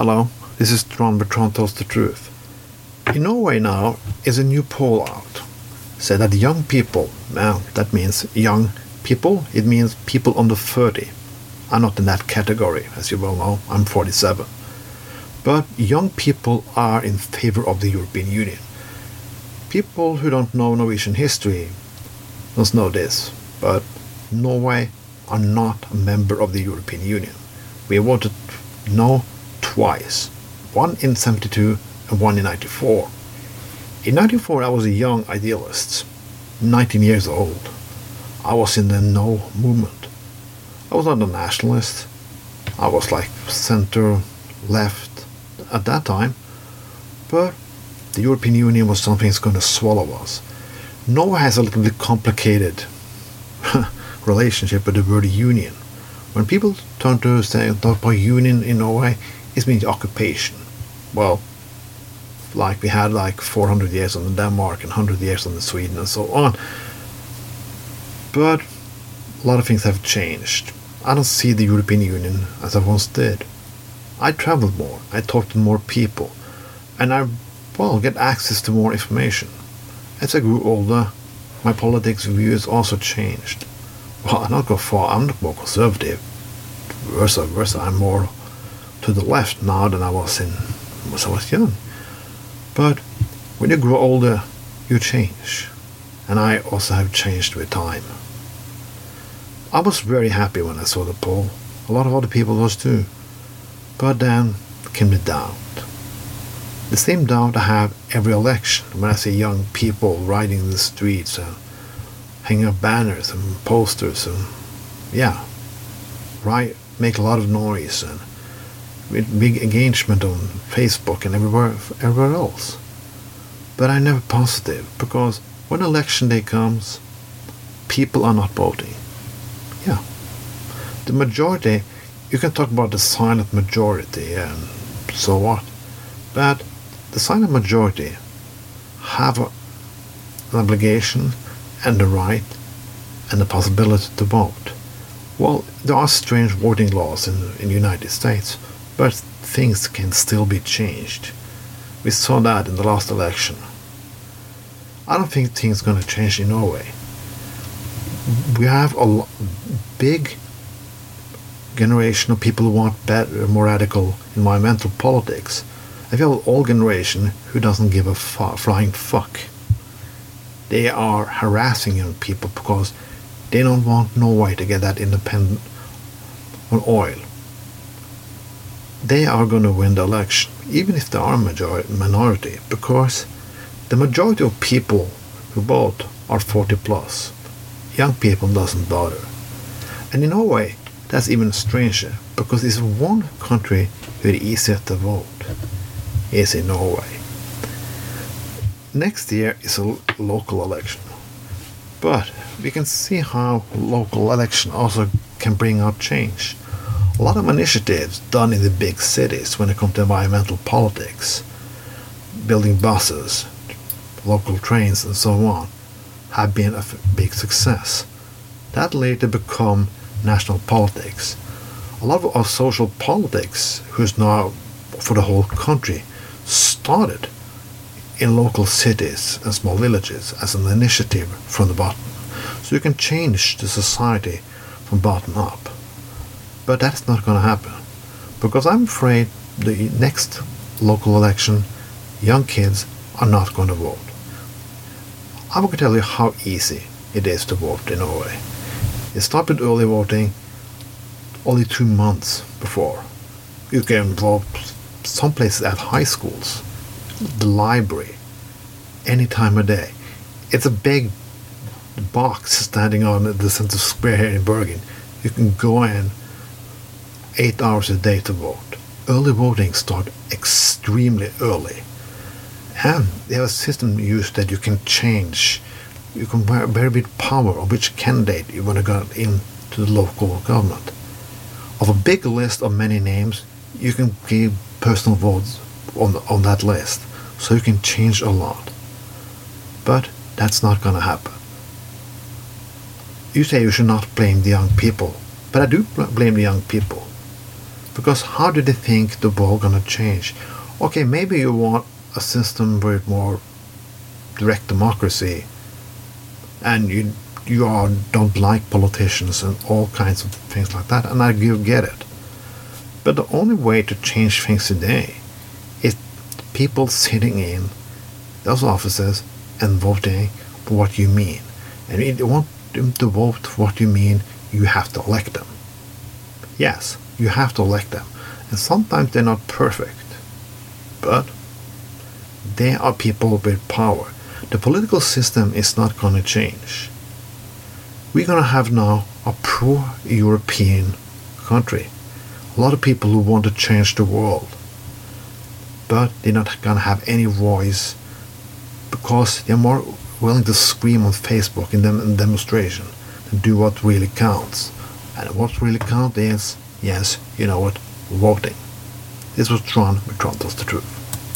Hello, this is Tron Bertrand Tells the Truth. In Norway now is a new poll out. Say that young people, now that means young people, it means people under 30. I'm not in that category, as you well know, I'm 47. But young people are in favor of the European Union. People who don't know Norwegian history must know this, but Norway are not a member of the European Union. We voted no twice, one in 72 and one in 94. In 94 I was a young idealist, 19 years old. I was in the no movement. I was not a nationalist. I was like center, left at that time. But the European Union was something that's going to swallow us. Norway has a little bit complicated relationship with the word union. When people turn to say talk about union in Norway, it means occupation. Well, like we had like 400 years on the Denmark and 100 years on the Sweden and so on. But a lot of things have changed. I don't see the European Union as I once did. I traveled more, I talked to more people, and I, well, get access to more information. As I grew older, my politics views also changed. Well, I'm not go far, I'm not more conservative. Versa versa, I'm more to the left now than I was in when I was young. But when you grow older, you change. And I also have changed with time. I was very happy when I saw the poll. A lot of other people was too. But then came the doubt. The same doubt I have every election when I see young people riding in the streets and hanging up banners and posters and yeah, right, make a lot of noise and with big engagement on Facebook and everywhere, everywhere else. But I'm never positive because when election day comes, people are not voting. Yeah. The majority, you can talk about the silent majority and so what, but the silent majority have a, an obligation and the right and the possibility to vote. Well, there are strange voting laws in, in the United States but things can still be changed. We saw that in the last election. I don't think things are going to change in Norway. We have a big generation of people who want better, more radical environmental politics. I feel an old generation who doesn't give a flying fuck. They are harassing young people because they don't want Norway to get that independent on oil they are going to win the election, even if they are a majority, minority, because the majority of people who vote are 40 plus. Young people doesn't bother. And in Norway, that's even stranger, because it's one country where it's easier to vote is in Norway. Next year is a local election. But we can see how local election also can bring out change a lot of initiatives done in the big cities when it comes to environmental politics, building buses, local trains, and so on, have been a big success. That later become national politics. A lot of our social politics, who's now for the whole country, started in local cities and small villages as an initiative from the bottom. So you can change the society from bottom up. But that's not going to happen. Because I'm afraid the next local election, young kids are not going to vote. I will tell you how easy it is to vote in Norway. It started early voting only two months before. You can vote some places at high schools, the library, any time of day. It's a big box standing on the center square here in Bergen. You can go in eight hours a day to vote. Early voting starts extremely early. And they have a system used that you can change. You can very big power of which candidate you want to get into the local government. Of a big list of many names, you can give personal votes on, on that list. So you can change a lot. But that's not going to happen. You say you should not blame the young people, but I do blame the young people Because how do they think the world gonna change? Okay, maybe you want a system with more direct democracy, and you you are, don't like politicians and all kinds of things like that, and I get it. But the only way to change things today is people sitting in those offices and voting for what you mean. And if you want them to vote for what you mean, you have to elect them. Yes, you have to elect them. And sometimes they're not perfect. But they are people with power. The political system is not going to change. We're going to have now a pro European country. A lot of people who want to change the world. But they're not going to have any voice because they're more willing to scream on Facebook in them in demonstration than do what really counts. And what really counts is, yes, you know what, voting. This was Tron tells the truth.